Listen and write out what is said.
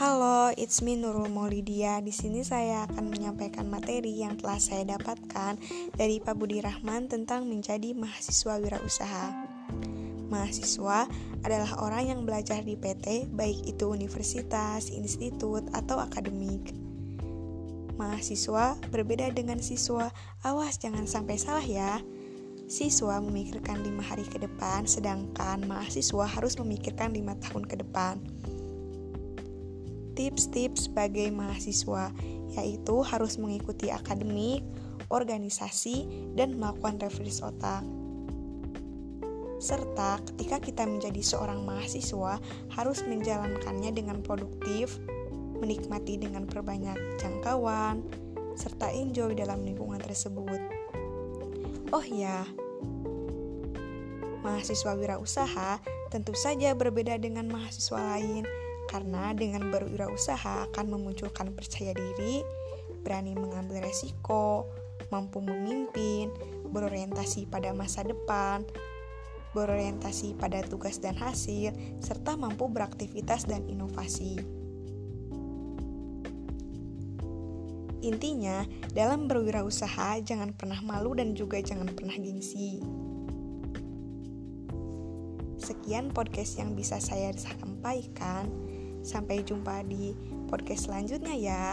Halo, it's me Nurul Maulidia. Di sini saya akan menyampaikan materi yang telah saya dapatkan dari Pak Budi Rahman tentang menjadi mahasiswa wirausaha. Mahasiswa adalah orang yang belajar di PT, baik itu universitas, institut, atau akademik. Mahasiswa berbeda dengan siswa. Awas jangan sampai salah ya. Siswa memikirkan lima hari ke depan, sedangkan mahasiswa harus memikirkan lima tahun ke depan tips-tips sebagai mahasiswa, yaitu harus mengikuti akademik, organisasi, dan melakukan refresh otak. Serta ketika kita menjadi seorang mahasiswa, harus menjalankannya dengan produktif, menikmati dengan perbanyak jangkauan, serta enjoy dalam lingkungan tersebut. Oh ya, mahasiswa wirausaha tentu saja berbeda dengan mahasiswa lain karena dengan berwirausaha akan memunculkan percaya diri, berani mengambil resiko, mampu memimpin, berorientasi pada masa depan, berorientasi pada tugas dan hasil, serta mampu beraktivitas dan inovasi. Intinya, dalam berwirausaha jangan pernah malu dan juga jangan pernah gengsi. Sekian podcast yang bisa saya sampaikan. Sampai jumpa di podcast selanjutnya ya.